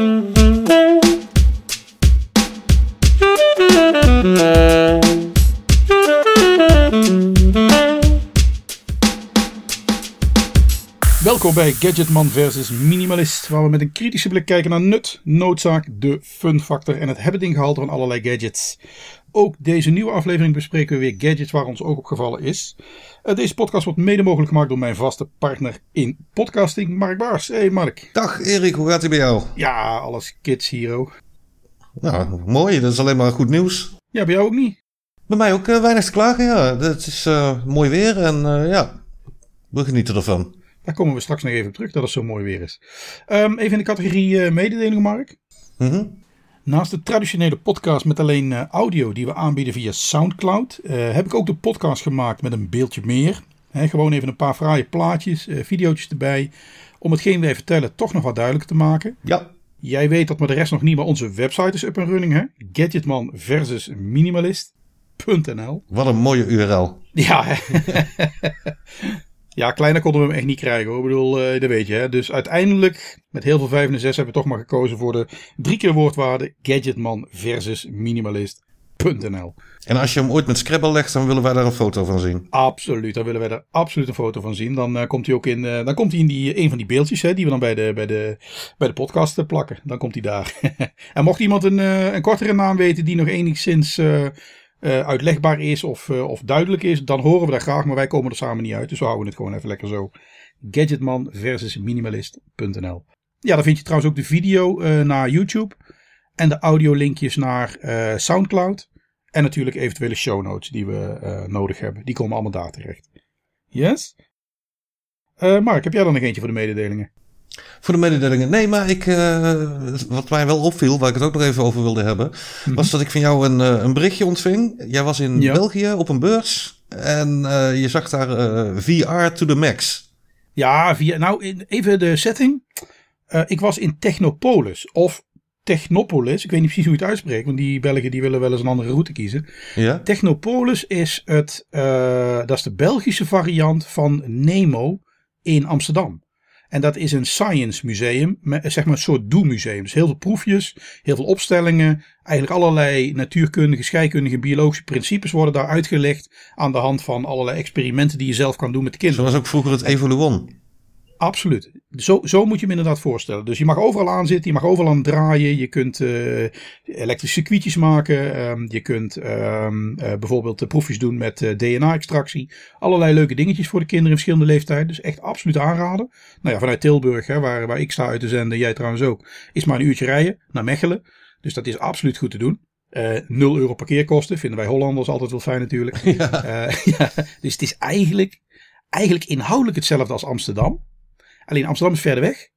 Mm-hmm. Welkom bij Gadgetman versus Minimalist, waar we met een kritische blik kijken naar nut, noodzaak, de fun factor en het hebben gehalte van allerlei gadgets. Ook deze nieuwe aflevering bespreken we weer gadgets waar ons ook opgevallen is. Uh, deze podcast wordt mede mogelijk gemaakt door mijn vaste partner in podcasting, Mark Baars. Hey Mark. Dag Erik, hoe gaat het bij jou? Ja, alles kids hero. Nou, mooi, dat is alleen maar goed nieuws. Ja, bij jou ook niet? Bij mij ook uh, weinig te klagen, ja. Het is uh, mooi weer en ja, we genieten ervan. Daar komen we straks nog even op terug, dat het zo mooi weer is. Um, even in de categorie uh, mededelingen, Mark. Mm -hmm. Naast de traditionele podcast met alleen uh, audio die we aanbieden via Soundcloud, uh, heb ik ook de podcast gemaakt met een beeldje meer. He, gewoon even een paar fraaie plaatjes, video's erbij, om hetgeen wij vertellen toch nog wat duidelijker te maken. Ja. Jij weet dat maar de rest nog niet, maar onze website is up en running, hè? Gadgetman versus Minimalist.nl. Wat een mooie URL. Ja, Ja, kleiner konden we hem echt niet krijgen hoor. Ik bedoel, uh, dat weet je. Hè? Dus uiteindelijk, met heel veel 5 en 6, hebben we toch maar gekozen voor de drie keer woordwaarde Gadgetman versus Minimalist.nl. En als je hem ooit met Scrabble legt, dan willen wij daar een foto van zien. Absoluut, dan willen wij daar absoluut een foto van zien. Dan uh, komt hij ook in, uh, dan komt hij in die, een van die beeldjes hè, die we dan bij de, bij de, bij de podcast plakken. Dan komt hij daar. en mocht iemand een, een kortere naam weten die nog enigszins uh, uitlegbaar is of, uh, of duidelijk is, dan horen we dat graag. Maar wij komen er samen niet uit. Dus we houden het gewoon even lekker zo. Gadgetman versus minimalist.nl. Ja, dan vind je trouwens ook de video uh, naar YouTube. En de audiolinkjes naar Soundcloud. En natuurlijk eventuele show notes die we nodig hebben. Die komen allemaal daar terecht. Yes? Mark, heb jij dan nog eentje voor de mededelingen? Voor de mededelingen. Nee, maar ik, uh, wat mij wel opviel, waar ik het ook nog even over wilde hebben, mm-hmm. was dat ik van jou een, uh, een berichtje ontving. Jij was in ja. België op een beurs en uh, je zag daar VR to the max. Ja, via, nou even de setting. ik was in Technopolis of Technopolis. Ik weet niet precies hoe je het uitspreekt, want die Belgen die willen wel eens een andere route kiezen. Ja? Technopolis is, het, dat is de Belgische variant van Nemo in Amsterdam. En dat is een science museum, zeg maar een soort doe-museum. Dus heel veel proefjes, heel veel opstellingen. Eigenlijk allerlei natuurkundige, scheikundige, biologische principes worden daar uitgelegd. Aan de hand van allerlei experimenten die je zelf kan doen met kinderen. Zoals ook vroeger het Evoluon. Absoluut. Zo, zo moet je hem inderdaad voorstellen. Dus je mag overal aan zitten, je mag overal aan draaien. Je kunt uh, elektrische circuitjes maken. Um, je kunt um, uh, bijvoorbeeld proefjes doen met uh, DNA-extractie. Allerlei leuke dingetjes voor de kinderen in verschillende leeftijden. Dus echt absoluut aanraden. Nou ja, vanuit Tilburg, hè, waar, waar ik sta uit te zenden, jij trouwens ook, is maar een uurtje rijden naar Mechelen. Dus dat is absoluut goed te doen. Uh, 0 euro parkeerkosten vinden wij Hollanders altijd wel fijn natuurlijk. Ja. Uh, ja, dus het is eigenlijk, eigenlijk inhoudelijk hetzelfde als Amsterdam. Alleen Amsterdam is verder weg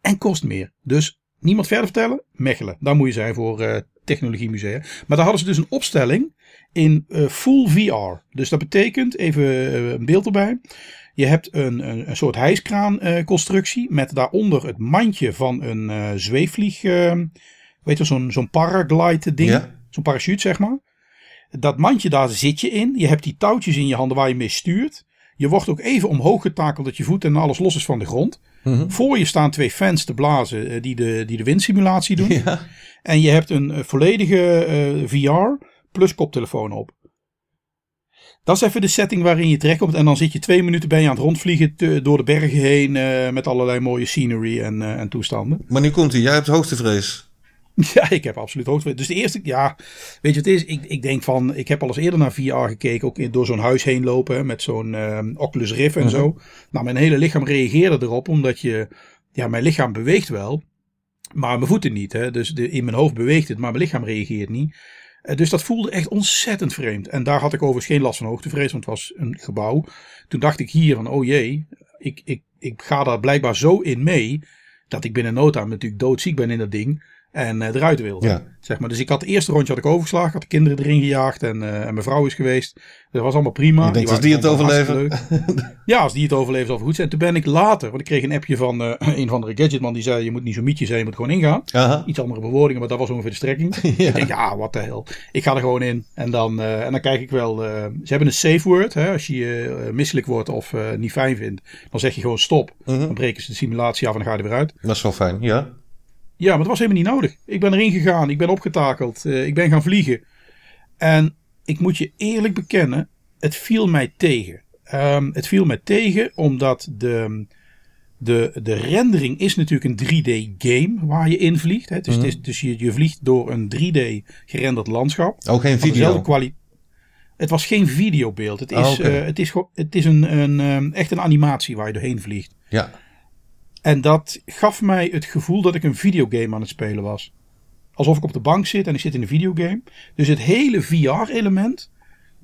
en kost meer. Dus niemand verder vertellen? Mechelen. Daar moet je zijn voor uh, technologiemusea. Maar daar hadden ze dus een opstelling in uh, full VR. Dus dat betekent, even uh, een beeld erbij. Je hebt een, een, een soort hijskraanconstructie met daaronder het mandje van een zweefvlieg. weet je, zo'n zo'n paraglide ding. Ja. Zo'n parachute, zeg maar. Dat mandje, daar zit je in. Je hebt die touwtjes in je handen waar je mee stuurt. Je wordt ook even omhoog getakeld dat je voet en alles los is van de grond. Mm-hmm. Voor je staan twee fans te blazen die de, die de windsimulatie doen. Ja. En je hebt een volledige uh, VR plus koptelefoon op. Dat is even de setting waarin je terechtkomt. En dan zit je twee minuten bij je aan het rondvliegen te, door de bergen heen. Uh, met allerlei mooie scenery en, uh, en toestanden. Maar nu komt hij. Jij hebt hoogtevrees. Ja, ik heb absoluut hoogte. Dus de eerste, ja, weet je wat het is? Ik, ik denk van, ik heb al eens eerder naar VR gekeken, ook door zo'n huis heen lopen met zo'n uh, Oculus Rift en zo. Nou, mijn hele lichaam reageerde erop, omdat je, ja, mijn lichaam beweegt wel, maar mijn voeten niet. Hè? Dus de, in mijn hoofd beweegt het, maar mijn lichaam reageert niet. Uh, dus dat voelde echt ontzettend vreemd. En daar had ik overigens geen last van hoogtevrees, want het was een gebouw. Toen dacht ik hier van, oh jee, ik, ik, ik ga daar blijkbaar zo in mee, dat ik binnen no time natuurlijk doodziek ben in dat ding. En uh, eruit wilde. Ja. Zeg maar. Dus ik had het eerste rondje had ik overgeslagen. Had de kinderen erin gejaagd. En, uh, en mijn vrouw is geweest. Dat was allemaal prima. Je denkt als die het overleven. ja, als die het overleven zal goed zijn. Toen ben ik later. Want ik kreeg een appje van uh, een van de gadgetman. Die zei je moet niet zo mietje zijn. Je moet gewoon ingaan. Aha. Iets andere bewoordingen. Maar dat was ongeveer de strekking. Ja. Ik denk ja wat de hel. Ik ga er gewoon in. En dan, uh, en dan kijk ik wel. Ze hebben een safe word. Hè, als je misselijk wordt of niet fijn vindt. Dan zeg je gewoon stop. Mhm. Dan breken ze de simulatie af en dan ga je er weer uit. Dat is wel fijn, ja. Ja, maar het was helemaal niet nodig. Ik ben erin gegaan, ik ben opgetakeld, uh, ik ben gaan vliegen. En ik moet je eerlijk bekennen, het viel mij tegen. Um, het viel mij tegen omdat de, de, de rendering is natuurlijk een 3D game waar je in vliegt. Hè. Dus, mm -hmm. het is, dus je, je vliegt door een 3D gerenderd landschap. Ook geen video? Het was geen videobeeld. Het is, oh, okay. uh, het is, het is een, een, um, echt een animatie waar je doorheen vliegt. Ja. En dat gaf mij het gevoel dat ik een videogame aan het spelen was. Alsof ik op de bank zit en ik zit in een videogame. Dus het hele VR-element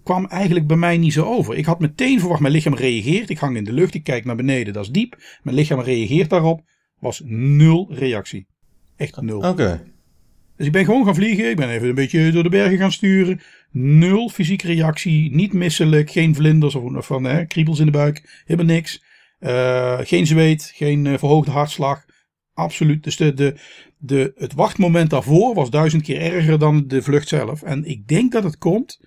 kwam eigenlijk bij mij niet zo over. Ik had meteen verwacht, mijn lichaam reageert. Ik hang in de lucht, ik kijk naar beneden, dat is diep. Mijn lichaam reageert daarop. Was nul reactie. Echt nul. Oké. Okay. Dus ik ben gewoon gaan vliegen. Ik ben even een beetje door de bergen gaan sturen. Nul fysieke reactie. Niet misselijk. Geen vlinders of van hè, kriebels in de buik. Helemaal niks. Uh, geen zweet. Geen uh, verhoogde hartslag. Absoluut. Dus de, de, de, het wachtmoment daarvoor was duizend keer erger dan de vlucht zelf. En ik denk dat het komt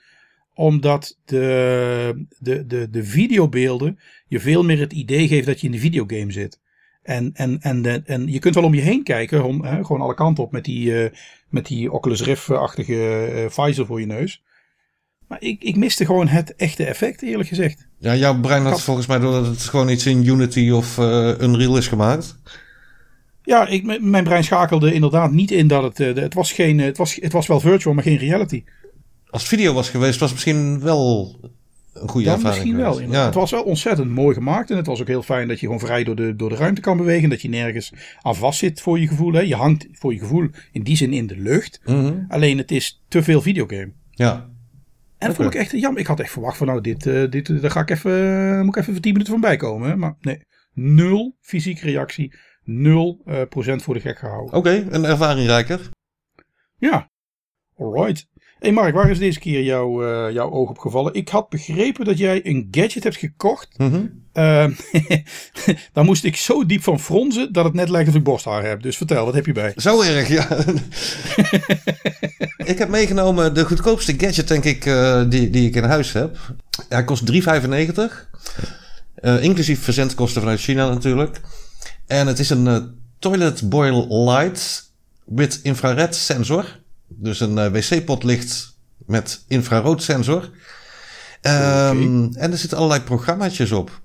omdat de, de, de, de videobeelden je veel meer het idee geeft dat je in de videogame zit. En, en, en, en je kunt wel om je heen kijken, om, hè, gewoon alle kanten op met die, uh, met die Oculus Rift-achtige uh, visor voor je neus. Maar ik, ik miste gewoon het echte effect, eerlijk gezegd. Ja, jouw brein had volgens mij doordat het gewoon iets in Unity of uh, Unreal is gemaakt. Ja, ik, mijn brein schakelde inderdaad niet in dat het. het, was geen, het, was, het was wel virtual, maar geen reality. Als het video was geweest, was het misschien wel een goede ervaring. Misschien wel. Ja. Het was wel ontzettend mooi gemaakt. En het was ook heel fijn dat je gewoon vrij door de, door de ruimte kan bewegen. Dat je nergens aan vast zit voor je gevoel. Hè. Je hangt voor je gevoel in die zin in de lucht. Mm -hmm. Alleen het is te veel videogame. Ja. En dat vond ik echt jammer. Ik had echt verwacht van nou, dit, uh, dit daar ga ik even, moet ik even voor 10 minuten van bijkomen. Maar nee, nul fysieke reactie. Nul uh, procent voor de gek gehouden. Oké, okay, een ervaringrijker. Ja, alright hey Mark, waar is deze keer jouw, uh, jouw oog op gevallen? Ik had begrepen dat jij een gadget hebt gekocht. Mm -hmm. uh, daar moest ik zo diep van fronzen dat het net lijkt of ik borsthaar heb. Dus vertel, wat heb je bij? Zo erg, ja. ik heb meegenomen de goedkoopste gadget, denk ik, uh, die, die ik in huis heb. Hij kost 3,95. inclusief verzendkosten vanuit China natuurlijk. En het is een toilet boil light with infrared sensor. Dus een uh, wc-pot ligt met infraroodsensor. Um, okay. En er zitten allerlei programmaatjes op.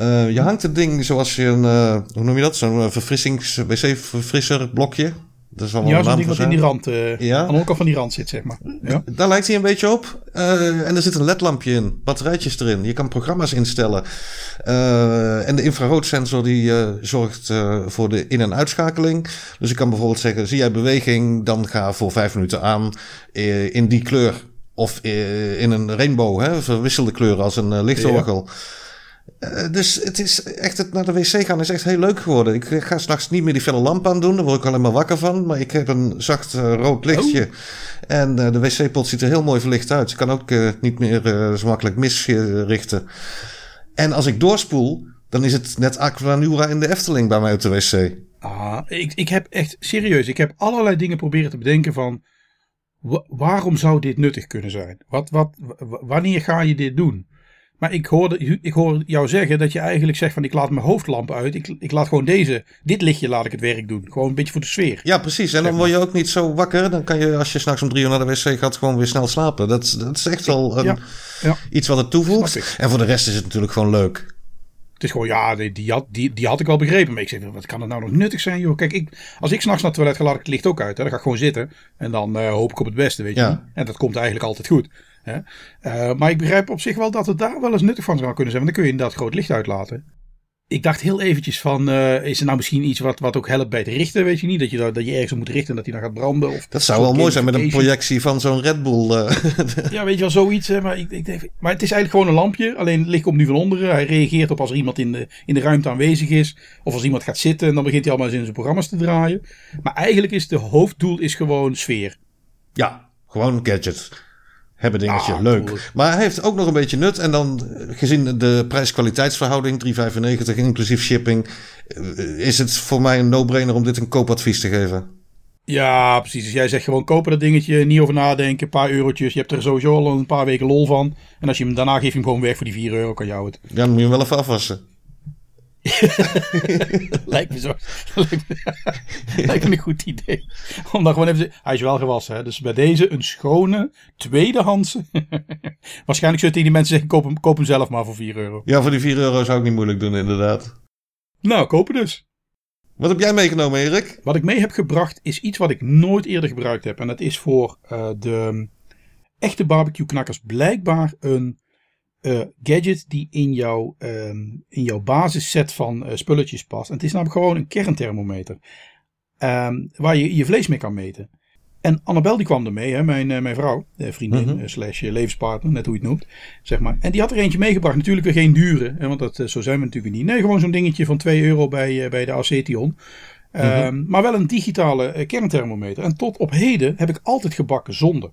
Uh, je hangt het ding zoals je een, uh, hoe noem je dat? Zo'n verfrissings, wc-verfrisser blokje. Dat is wel ja, zo'n ding wat in die rand, uh, ja. aan de van die rand zit, zeg maar. Ja. Daar lijkt hij een beetje op. Uh, en er zit een ledlampje in, batterijtjes erin. Je kan programma's instellen. Uh, en de infraroodsensor die zorgt voor de in- en uitschakeling. Dus ik kan bijvoorbeeld zeggen, zie jij beweging, dan ga voor vijf minuten aan in die kleur. Of in een rainbow, hè, verwisselde kleuren als een lichtorgel. Ja. Uh, dus het is echt, het naar de wc gaan is echt heel leuk geworden. Ik ga s'nachts niet meer die felle lamp aan doen. Daar word ik alleen maar wakker van. Maar ik heb een zacht uh, rood lichtje. Oh. En uh, de wc-pot ziet er heel mooi verlicht uit. Ik kan ook niet meer zo makkelijk misrichten. En als ik doorspoel, dan is het net Aquanura in de Efteling bij mij op de wc. Ah, ik, ik heb echt serieus. Ik heb allerlei dingen proberen te bedenken van. Waarom zou dit nuttig kunnen zijn? Wat, wat, wanneer ga je dit doen? Maar ik hoorde, ik hoor jou zeggen dat je eigenlijk zegt van ik laat mijn hoofdlamp uit. Ik, ik laat gewoon deze, dit lichtje laat ik het werk doen. Gewoon een beetje voor de sfeer. Ja, precies. En dan word je ook niet zo wakker. Dan kan je als je s'nachts om drie uur naar de wc gaat gewoon weer snel slapen. Dat, dat is echt wel een, ja, ja. iets wat het toevoegt. En voor de rest is het natuurlijk gewoon leuk. Is gewoon, ja, die, die, had, die, die had ik wel begrepen. Maar ik zeg, wat kan het nou nog nuttig zijn, joh? Kijk, ik, als ik s'nachts naar het toilet ga, laat ik het licht ook uit. Hè. Dan ga ik gewoon zitten. En dan uh, hoop ik op het beste, weet je. Ja. En dat komt eigenlijk altijd goed. Hè? Uh, maar ik begrijp op zich wel dat het daar wel eens nuttig van zou kunnen zijn. Want dan kun je inderdaad groot licht uitlaten. Ik dacht heel eventjes van, uh, is er nou misschien iets wat, wat ook helpt bij het richten, weet je niet? Dat je, dat je ergens moet richten en dat hij dan gaat branden. Of dat zou wel mooi zijn met een projectie van zo'n Red Bull. Uh. ja, weet je wel, zoiets. Hè? Maar, ik, ik denk, maar het is eigenlijk gewoon een lampje, alleen het licht komt nu van onderen. Hij reageert op als er iemand in de, in de ruimte aanwezig is. Of als iemand gaat zitten en dan begint hij allemaal eens in zijn programma's te draaien. Maar eigenlijk is de hoofddoel is gewoon sfeer. Ja, gewoon gadgets hebben dingetje. Ah, leuk. Maar hij heeft ook nog een beetje nut. En dan gezien de prijs-kwaliteitsverhouding, 3,95 inclusief shipping, eh, is het voor mij een no-brainer om dit een koopadvies te geven. Ja, precies. Dus jij zegt gewoon kopen dat dingetje, niet over nadenken, een paar eurotjes. Je hebt er sowieso al een paar weken lol van. En als je hem daarna geeft je hem gewoon weg voor die 4 euro, kan jou het. Ja, dan moet je hem wel even afwassen. lijkt, me zo, lijkt, me, een goed idee. Om dan gewoon even Hij is wel gewassen, hè? dus bij deze een schone, tweedehandse. Waarschijnlijk zullen die mensen zeggen: koop hem, koop hem zelf maar voor 4 euro. Ja, voor die 4 euro zou ik niet moeilijk doen, inderdaad. Nou, kopen dus. Wat heb jij meegenomen, Erik? Wat ik mee heb gebracht is iets wat ik nooit eerder gebruikt heb. En dat is voor uh, de echte barbecue knakkers blijkbaar een uh, gadget die in jouw, um, in jouw basisset van uh, spulletjes past. En het is namelijk gewoon een kernthermometer. Um, waar je je vlees mee kan meten. En Annabel die kwam ermee, hè, mijn, uh, mijn vrouw, vriendin mm -hmm. slash levenspartner, net hoe je het noemt. Zeg maar. En die had er eentje meegebracht. Natuurlijk weer geen dure, hè, want dat, zo zijn we natuurlijk niet. Nee, gewoon zo'n dingetje van 2 euro bij, bij de Acetion. Mm -hmm. maar wel een digitale kernthermometer. En tot op heden heb ik altijd gebakken zonder.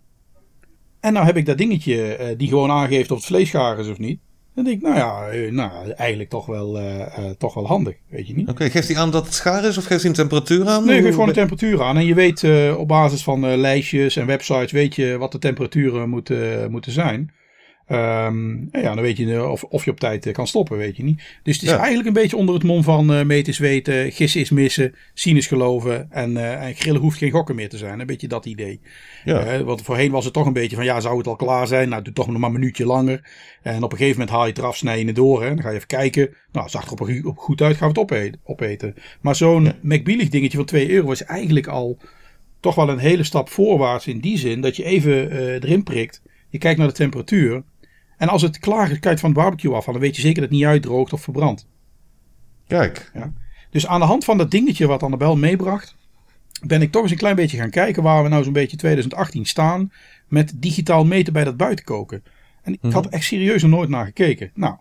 En nou heb ik dat dingetje uh, die gewoon aangeeft of het vlees gaar is of niet. Dan denk ik, nou ja, uh, nou, eigenlijk toch wel, uh, toch wel handig, weet je niet. Oké, okay, geeft hij aan dat het schaar is of geeft hij een temperatuur aan? Nee, geeft gewoon de temperatuur aan. En je weet op basis van lijstjes en websites, weet je wat de temperaturen moeten, moeten zijn. Um, ja, dan weet je of, of je op tijd kan stoppen, weet je niet. Dus het is ja. eigenlijk een beetje onder het mom van uh, weten, gissen is missen, zien is geloven en, uh, en grillen hoeft geen gokken meer te zijn. Een beetje dat idee. Ja. Uh, want voorheen was het toch een beetje van ja, zou het al klaar zijn? Nou, doe toch nog maar een minuutje langer. En op een gegeven moment haal je het eraf, snij je het door. Hè? Dan ga je even kijken. Nou, zag er op, op goed uit, gaan we het opeten. opeten. Maar zo'n ja. McBillig dingetje van 2 euro is eigenlijk al toch wel een hele stap voorwaarts in die zin dat je even erin prikt. Je kijkt naar de temperatuur. En als het klaar is, kijkt van het barbecue af, dan weet je zeker dat het niet uitdroogt of verbrandt. Kijk. Ja. Dus aan de hand van dat dingetje wat Annabel meebracht, ben ik toch eens een klein beetje gaan kijken waar we nou zo'n beetje 2018 staan met digitaal meten bij dat buitenkoken. En ik had er mhm. echt serieus nog nooit naar gekeken. Nou,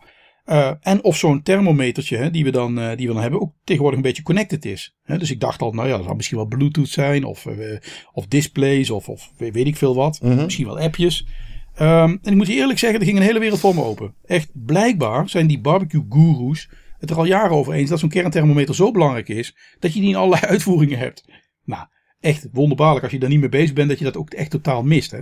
uh, en of zo'n thermometertje hè, die, we dan, uh, die we dan hebben ook tegenwoordig een beetje connected is. Hè, dus ik dacht al, nou ja, dat zou misschien wel Bluetooth zijn of, uh, of displays of, of weet ik veel wat. Mm -hmm. Misschien wel appjes. Um, en ik moet je eerlijk zeggen, er ging een hele wereld voor me open. Echt, blijkbaar zijn die barbecue gurus het er al jaren over eens dat zo'n kernthermometer zo belangrijk is dat je die in allerlei uitvoeringen hebt. Nou, echt wonderbaarlijk als je daar niet mee bezig bent dat je dat ook echt totaal mist. Hè?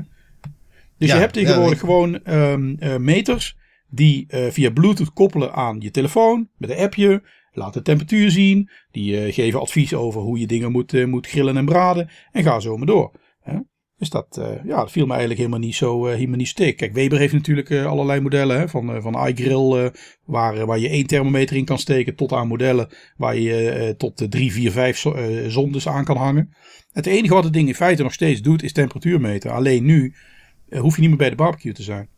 Dus ja, je hebt tegenwoordig ja, gewoon um, uh, meters die uh, via Bluetooth koppelen aan je telefoon met een appje. Laat de temperatuur zien. Die uh, geven advies over hoe je dingen moet, moet grillen en braden. En ga zo maar door. Dus dat, uh, ja, dat viel me eigenlijk helemaal niet zo, uh, helemaal niet stik. Kijk, Weber heeft natuurlijk uh, allerlei modellen hè, van, van iGrill, waar, waar je één thermometer in kan steken, tot aan modellen waar je tot de 3, 4, 5 zondes aan kan hangen. Het enige wat het ding in feite nog steeds doet, is temperatuur meten. Alleen nu hoef je niet meer bij de barbecue te zijn.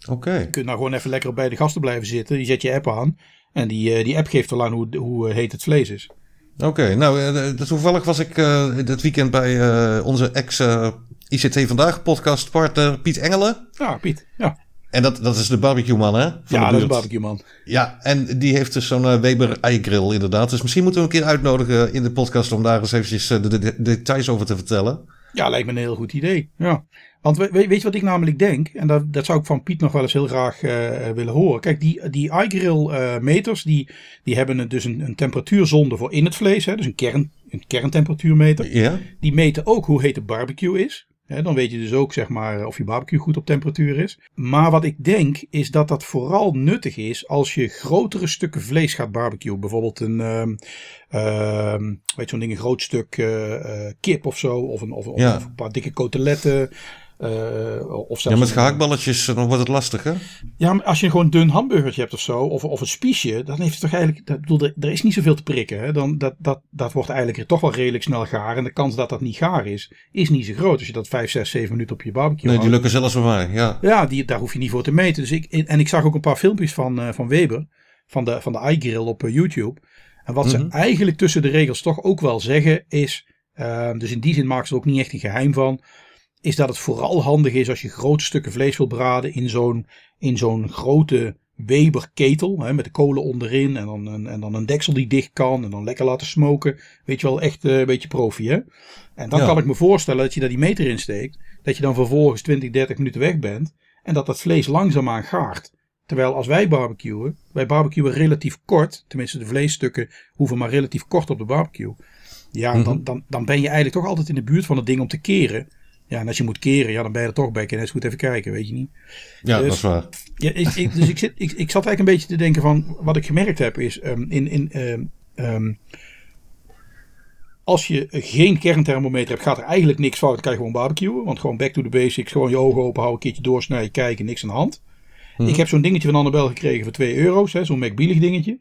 Oké. Okay. Je kunt nou gewoon even lekker bij de gasten blijven zitten. Je zet je app aan en die, die app geeft al aan hoe, hoe heet het vlees is. Oké, nou uh, toevallig was ik uh, dit weekend bij uh, onze ex-ICT Vandaag podcast partner Piet Engelen. Ja, Piet, ja. En dat, dat is de barbecue man, hè? Van ja, dat is de barbecue man. Ja, en die heeft dus zo'n Weber grill inderdaad. Dus misschien moeten we een keer uitnodigen in de podcast om daar eens eventjes de, de, de details over te vertellen. Ja, lijkt me een heel goed idee. Ja. Want weet je wat ik namelijk denk? En dat, dat zou ik van Piet nog wel eens heel graag uh, willen horen. Kijk, die, die iGrill uh, meters, die, die hebben dus een, een temperatuurzonde voor in het vlees. Hè, dus een, kern, een kerntemperatuurmeter. Ja. Die meten ook hoe heet de barbecue is. Dan weet je dus ook zeg maar of je barbecue goed op temperatuur is. Maar wat ik denk is dat dat vooral nuttig is als je grotere stukken vlees gaat barbecuen. Bijvoorbeeld een, uh, uh, weet zo'n ding, een groot stuk uh, kip of zo. Of een, of, ja. of een paar dikke koteletten. Uh, of ja, met gehaktballetjes dan wordt het lastig, hè? Ja, maar als je gewoon een dun hamburgertje hebt of zo, of, of een spiesje, dan heeft het toch eigenlijk, dat, bedoel, er, er is niet zoveel te prikken. Hè? Dan, dat, dat, dat wordt eigenlijk toch wel redelijk snel gaar. En de kans dat dat niet gaar is, is niet zo groot. Als je dat 5, 6, 7 minuten op je barbecue Nee, die lukken zelfs voor mij, ja. Ja, die, daar hoef je niet voor te meten. Dus ik, en ik zag ook een paar filmpjes van, uh, van Weber, van de, van de iGrill op uh, YouTube. En wat mm -hmm. ze eigenlijk tussen de regels toch ook wel zeggen is, dus in die zin maken ze er ook niet echt een geheim van is dat het vooral handig is als je grote stukken vlees wil braden in zo'n, in zo'n grote Weber-ketel. Hè, met de kolen onderin en dan, en, en, dan een deksel die dicht kan. En dan lekker laten smoken. Weet je wel, echt uh, een beetje profi. Hè? En dan ja. kan ik me voorstellen dat je daar die meter in steekt. Dat je dan vervolgens 20, 30 minuten weg bent. En dat dat vlees langzaamaan gaart. Terwijl als wij barbecuen, wij barbecuen relatief kort. Tenminste, de vleesstukken hoeven maar relatief kort op de barbecue. Ja, mm -hmm. dan, dan, dan ben je eigenlijk toch altijd in de buurt van het ding om te keren. Ja, en als je moet keren, ja, dan ben je er toch bij. Je net goed even kijken, weet je niet. Ja, dus, dat is waar. Ja, ik, ik, dus ik, zit, ik, ik zat eigenlijk een beetje te denken van... Wat ik gemerkt heb is... Um, in, in, um, um, als je geen kernthermometer hebt, gaat er eigenlijk niks fout. Dan kan je gewoon barbecuen. Want gewoon back to the basics. Gewoon je ogen open houden, een keertje doorsnijden, kijken, niks aan de hand. Hmm. Ik heb zo'n dingetje van Annabel gekregen voor 2 euro's. Zo'n McBeelig dingetje.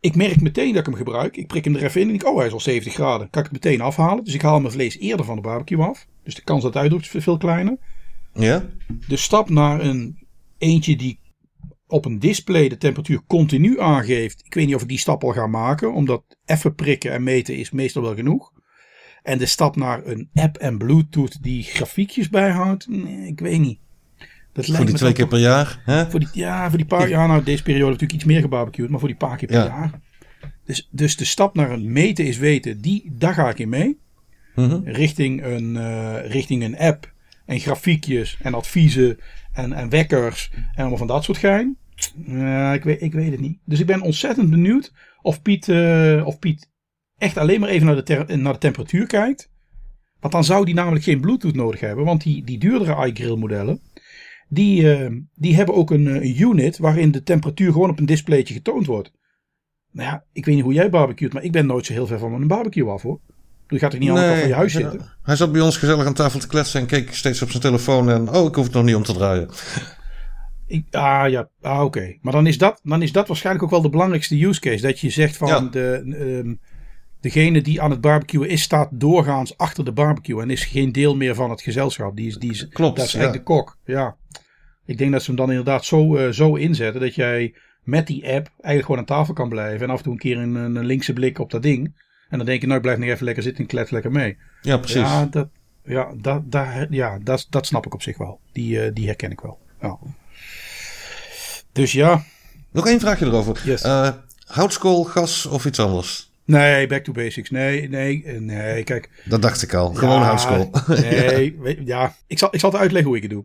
Ik merk meteen dat ik hem gebruik. Ik prik hem er even in en ik, oh hij is al 70 graden. Kan ik het meteen afhalen. Dus ik haal mijn vlees eerder van de barbecue af. Dus de kans dat het uitdrukt is veel kleiner. Ja. De stap naar een eentje die op een display de temperatuur continu aangeeft. Ik weet niet of ik die stap al ga maken. Omdat even prikken en meten is meestal wel genoeg. En de stap naar een app en bluetooth die grafiekjes bijhoudt. Nee, ik weet niet. Dat voor die twee keer per jaar? Hè? Voor die, ja, voor die paar jaar. Nou, deze periode natuurlijk iets meer gebarbecued. Maar voor die paar keer per jaar. Dus, dus de stap naar een meten is weten. Die, daar ga ik in mee. Mhm. richting, een, uh, richting een app. En grafiekjes en adviezen en, en wekkers. En allemaal van dat soort gein. Ik, weet, ik weet het niet. Dus ik ben ontzettend benieuwd of Piet, uh, of Piet echt alleen maar even naar de, naar de temperatuur kijkt. Want dan zou die namelijk geen Bluetooth nodig hebben. Want die, die duurdere iGrill modellen. Die, uh, die hebben ook een, een, unit waarin de temperatuur gewoon op een displaytje getoond wordt. Nou ja, ik weet niet hoe jij barbecuet, maar ik ben nooit zo heel ver van een barbecue af hoor. Je gaat er niet aan de kant van je huis zitten. Hij zat bij ons gezellig aan tafel te kletsen en keek steeds op zijn telefoon. En oh, ik hoef het nog niet om te draaien. Ik, ah ja, ah, oké. Maar dan is, dat, dan is dat waarschijnlijk ook wel de belangrijkste use case. Dat je zegt van de, um, degene die aan het barbecuen is, staat doorgaans achter de barbecue. En is geen deel meer van het gezelschap. Die is, die is, Klopt. Dat is eigenlijk de kok. Ja. Ik denk dat ze hem dan inderdaad zo, uh, zo inzetten dat jij met die app eigenlijk gewoon aan tafel kan blijven. En af en toe een keer een, een linkse blik op dat ding. En dan denk je, nou, ik blijf nog even lekker zitten en klet lekker mee. Ja, precies. Ja, dat, ja, dat, ja, dat, dat snap ik op zich wel. Die, uh, die herken ik wel. Ja. Dus ja. Nog één vraagje erover. Yes. Uh, houtskool, gas of iets anders? Nee, back to basics. Nee, nee, nee. Kijk. Dat dacht ik al. Gewoon ja, houtskool. Nee, ja. ja. Ik zal, ik zal het uitleggen hoe ik het doe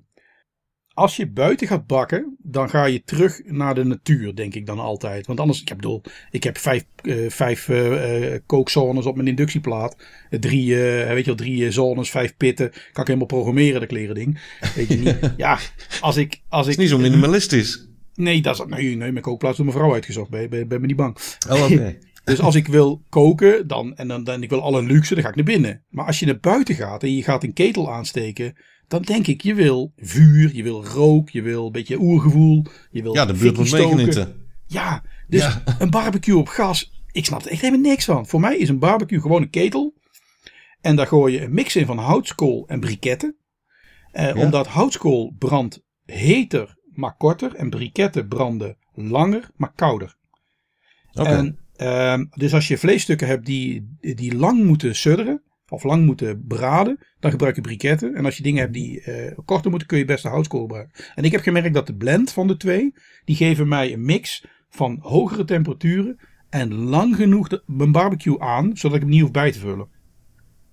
als je buiten gaat bakken, dan ga je terug naar de natuur, denk ik dan altijd. Want anders, ik bedoel, ik heb vijf, uh, vijf uh, kookzones op mijn inductieplaat. Drie, uh, weet je wel, drie zones, vijf pitten. Kan ik helemaal programmeren, dat kleren ding. Weet je niet. ja, als ik... Als ik is niet zo minimalistisch. Nee, dat is, nee, nee, mijn kookplaat door mijn vrouw uitgezocht. Ben, ben, ben me niet bang. Oh, oké. Dus als ik wil koken dan, en dan, dan ik wil alle luxe, dan ga ik naar binnen. Maar als je naar buiten gaat en je gaat een ketel aansteken, dan denk ik, je wil vuur, je wil rook, je wil een beetje oergevoel. Je wil ja, de buurt moet meegenieten. Ja, dus een barbecue op gas, ik snap er echt helemaal niks van. Voor mij is een barbecue gewoon een ketel. En daar gooi je een mix in van houtskool en briketten. Eh, Omdat houtskool brandt heter, maar korter. En briketten branden langer, maar kouder. Okay. En, uh, dus als je vleesstukken hebt die, die lang moeten sudderen, of lang moeten braden, dan gebruik je briketten. En als je dingen hebt die uh, korter moeten, kun je best de houtskool gebruiken. En ik heb gemerkt dat de blend van de twee, die geven mij een mix van hogere temperaturen en lang genoeg de, mijn barbecue aan, zodat ik hem niet hoef bij te vullen.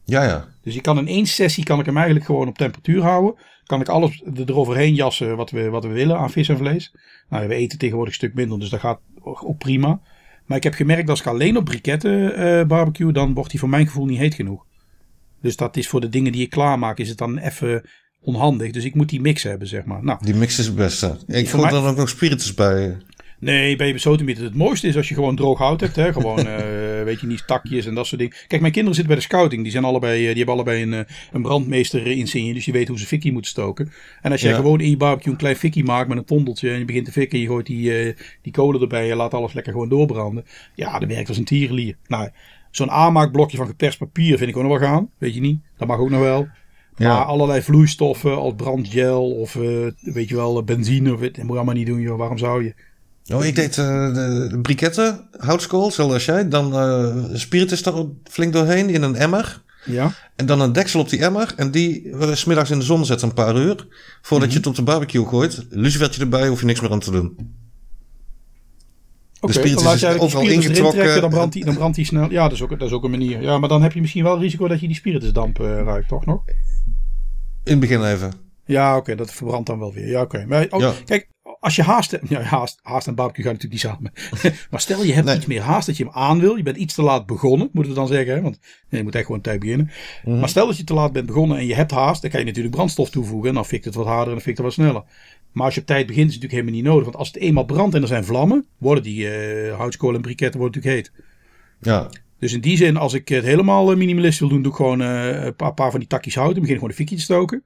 Ja, ja. Dus ik kan in één sessie kan ik hem eigenlijk gewoon op temperatuur houden. Kan ik alles eroverheen jassen wat we, wat we willen aan vis en vlees. Nou, we eten tegenwoordig een stuk minder, dus dat gaat ook prima. Maar ik heb gemerkt dat als ik alleen op briketten uh, barbecue, dan wordt hij voor mijn gevoel niet heet genoeg. Dus dat is voor de dingen die ik klaarmaak, is het dan even onhandig. Dus ik moet die mix hebben, zeg maar. Nou, die mix is het beste. Ik vond mij... dan ook nog spiritus bij. Nee, bij besotemieten. Het mooiste is als je gewoon droog hout hebt. Hè? Gewoon, uh, weet je niet, takjes en dat soort dingen. Kijk, mijn kinderen zitten bij de scouting. Die, zijn allebei, uh, die hebben allebei een, uh, een brandmeester insigne. Dus die weten hoe ze fikkie moeten stoken. En als jij ja. gewoon in je barbecue een klein fikkie maakt met een tondeltje. En je begint te fikken. Je gooit die, die kolen erbij. Je laat alles lekker gewoon doorbranden. Ja, dat werkt als een tierenlier. Nou, Zo'n aanmaakblokje van geperst papier vind ik ook nog wel gaan. Weet je niet? Dat mag ook nog wel. Maar ja. allerlei vloeistoffen als brandgel of uh, weet je wel, benzine. Of, dat moet je allemaal niet doen, joh. Waarom zou je? Oh, ik deed uh, de, de briketten, houtskool, zoals jij. Dan uh, spiritus er flink doorheen in een emmer. Ja. En dan een deksel op die emmer. En die uh, smiddags in de zon zetten een paar uur. Voordat mm -hmm. je het op de barbecue gooit. Lucifertje erbij, hoef je niks meer aan te doen. Okay, dan laat je overal ingetrokken. Dan brandt, die, dan brandt die snel. Ja, dat is, ook, dat is ook een manier. Ja, maar dan heb je misschien wel het risico dat je die spiritusdamp uh, ruikt, toch nog? In het begin even. Ja, oké, okay, dat verbrandt dan wel weer. Ja, oké. Maar oh, ja. kijk, als je haast hebt, ja, haast, haast en barbecue gaan natuurlijk niet samen. maar stel je hebt iets meer haast dat je hem aan wil. Je bent iets te laat begonnen, moeten we dan zeggen. Hè? Want je moet echt gewoon tijd beginnen. Mhm. Maar stel dat je te laat bent begonnen en je hebt haast. Dan kan je natuurlijk brandstof toevoegen. En dan fikt het wat harder en dan fikt het wat sneller. Maar als je op tijd begint is het natuurlijk helemaal niet nodig. Want als het eenmaal brandt en er zijn vlammen. Worden die uh, houtskool en briketten worden natuurlijk heet. Ja. Dus in die zin, als ik het helemaal minimalist wil doen, doe ik gewoon uh, een paar, van die takjes hout en begin gewoon een fikje te stoken.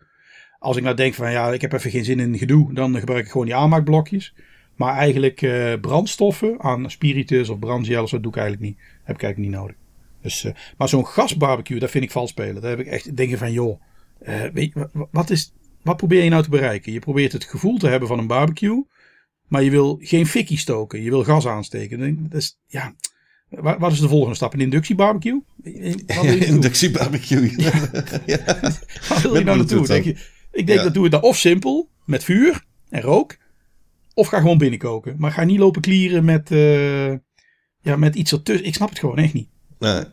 Als ik nou denk van ja, ik heb even geen zin in gedoe, dan gebruik ik gewoon die aanmaakblokjes. Maar eigenlijk uh, brandstoffen aan spiritus of brandgel, dat doe ik eigenlijk niet. Heb ik eigenlijk niet nodig. Dus, uh, maar zo'n gasbarbecue, dat vind ik vals spelen. Daar heb ik echt denken van joh, weet je, wat, is, wat probeer je nou te bereiken? Je probeert het gevoel te hebben van een barbecue, maar je wil geen fikkie stoken. Je wil gas aansteken. Dat is, ja, wat is de volgende stap? Een inductiebarbecue? inductiebarbecue. Ja. ja. Waar wil je nou naartoe? Denk je, ik denk dat doe het dan of simpel, met vuur en rook. Of ga gewoon binnenkoken. Maar ga niet lopen klieren met, uh, ja, met iets ertussen. Ik snap het gewoon echt niet. Nee.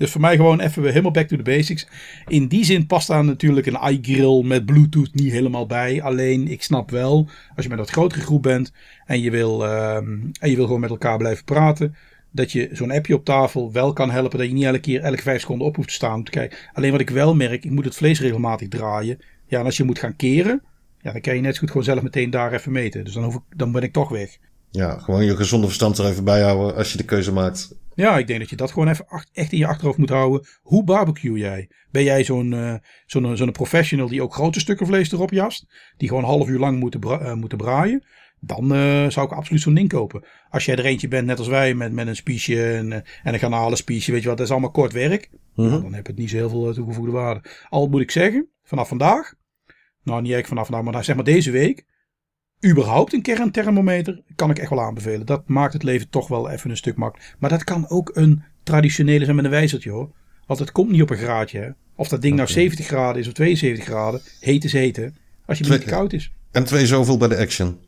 Dus voor mij gewoon even helemaal back to the basics. In die zin past daar natuurlijk een iGrill met Bluetooth niet helemaal bij. Alleen ik snap wel, als je met dat grotere groep bent en je wil, uh, en je wil gewoon met elkaar blijven praten. Dat je zo'n appje op tafel wel kan helpen. Dat je niet elke keer elke vijf seconden op hoeft te staan. Kijk, alleen wat ik wel merk, ik moet het vlees regelmatig draaien. Ja, en als je moet gaan keren, ja, dan kan je net zo goed gewoon zelf meteen daar even meten. Dus dan, hoef ik, dan ben ik toch weg. Ja, gewoon je gezonde verstand er even bij houden als je de keuze maakt. Ja, ik denk dat je dat gewoon even echt in je achterhoofd moet houden. Hoe barbecue jij? Ben jij zo'n uh, zo'n zo'n professional die ook grote stukken vlees erop jast? Die gewoon een half uur lang moeten, bra uh, moeten braaien? Dan uh, zou ik absoluut zo'n ding kopen. Als jij er eentje bent, net als wij, met, met een spiesje en, en een garnalenspiesje, weet je wat, dat is allemaal kort werk. Mm -hmm. dan heb je het niet zo heel veel toegevoegde waarde. Al moet ik zeggen, vanaf vandaag nou niet echt vanaf nou, maar zeg maar deze week, überhaupt een kernthermometer kan ik echt wel aanbevelen. Dat maakt het leven toch wel even een stuk makkelijker. Maar dat kan ook een traditionele zijn met een wijzertje hoor. Want het komt niet op een graadje. Hè? Of dat ding nou 70 graden is of 72 graden. Heet is heten. Als je niet koud is. En twee zoveel bij de action.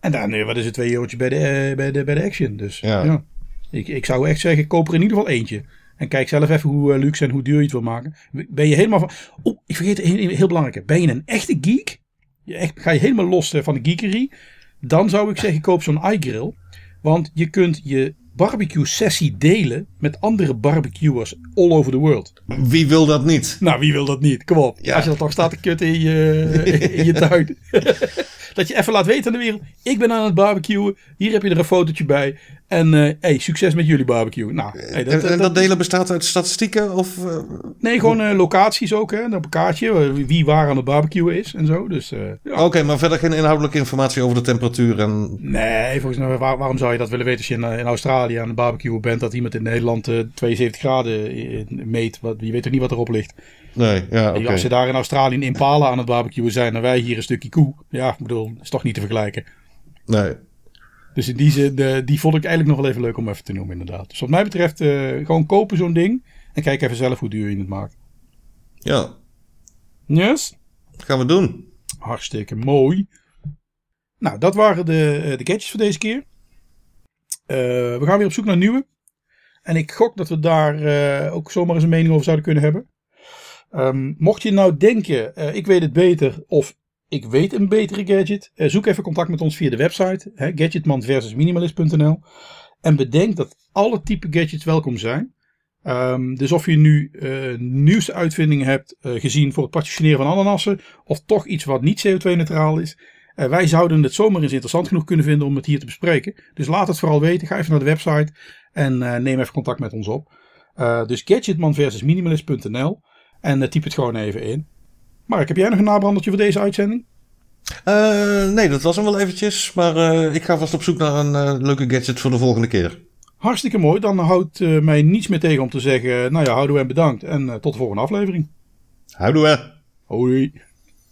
En dan, nee, wat is het twee eurotje bij de, uh, bij de, bij de action. Dus ja. ja. Ik, ik zou echt zeggen, koop er in ieder geval eentje. En kijk zelf even hoe luxe en hoe duur je het wil maken. Ben je helemaal van. Oh, ik vergeet heel, heel belangrijk. Ben je een echte geek? Ga je helemaal los van de geekery? Dan zou ik zeggen, koop zo'n iGrill. Want je kunt je barbecue sessie delen met andere barbecuers all over the world. Wie wil dat niet? Nou, wie wil dat niet? Kom op. Als je dat toch staat te kutten in je, in je tuin. dat je even laat weten aan de wereld. Ik ben aan het barbecuen. Hier heb je er een fotootje bij. En uh, hey, succes met jullie barbecue. Nou, hey, dat, en, dat, delen bestaat uit statistieken? Of, uh, nee, gewoon uh, locaties ook. Hè, op een kaartje. Wie waar aan het barbecuen is en zo. Dus, ja. Oké, maar verder geen inhoudelijke informatie over de temperatuur? En... Nee, volgens mij, waar, waarom zou je dat willen weten als je in, in Australië aan het barbecuen bent? Dat iemand in Nederland 72 graden meet. Wat, je weet toch niet wat erop ligt? Nee, ja, okay. Als ze daar in Australië in Impala aan het barbecuen zijn en wij hier een stukje koe. Ja, ik bedoel, is toch niet te vergelijken. Nee. Dus in die zin, uh, die vond ik eigenlijk nog wel even leuk om even te noemen inderdaad. Dus wat mij betreft, uh, gewoon kopen zo'n ding. En kijk even zelf hoe duur je het maakt. Ja. Yes? Dat gaan we doen. Hartstikke mooi. Nou, dat waren de, de gadgets voor deze keer. Uh, we gaan weer op zoek naar nieuwe. En ik gok dat we daar ook zomaar eens een mening over zouden kunnen hebben. Um, mocht je nou denken, ik weet het beter, of ik weet een betere gadget. Eh, zoek even contact met ons via de website hè, gadgetman versus minimalist.nl. En bedenk dat alle type gadgets welkom zijn. Um, dus of je nu nieuwste uitvindingen hebt gezien voor het partitioneren van ananassen. Of toch iets wat niet CO2-neutraal is. Uh, wij zouden het zomaar eens interessant genoeg kunnen vinden om het hier te bespreken. Dus laat het vooral weten. Ga even naar de website en neem even contact met ons op. dus gadgetman versus minimalist.nl. En typ het gewoon even in. Mark, heb jij nog een nabrandertje voor deze uitzending? Nee, dat was hem wel eventjes. Maar ik ga vast op zoek naar een leuke gadget voor de volgende keer. Hartstikke mooi. Dan houdt mij niets meer tegen om te zeggen... Nou ja, houden we en bedankt. En tot de volgende aflevering. Houden we. Hoi.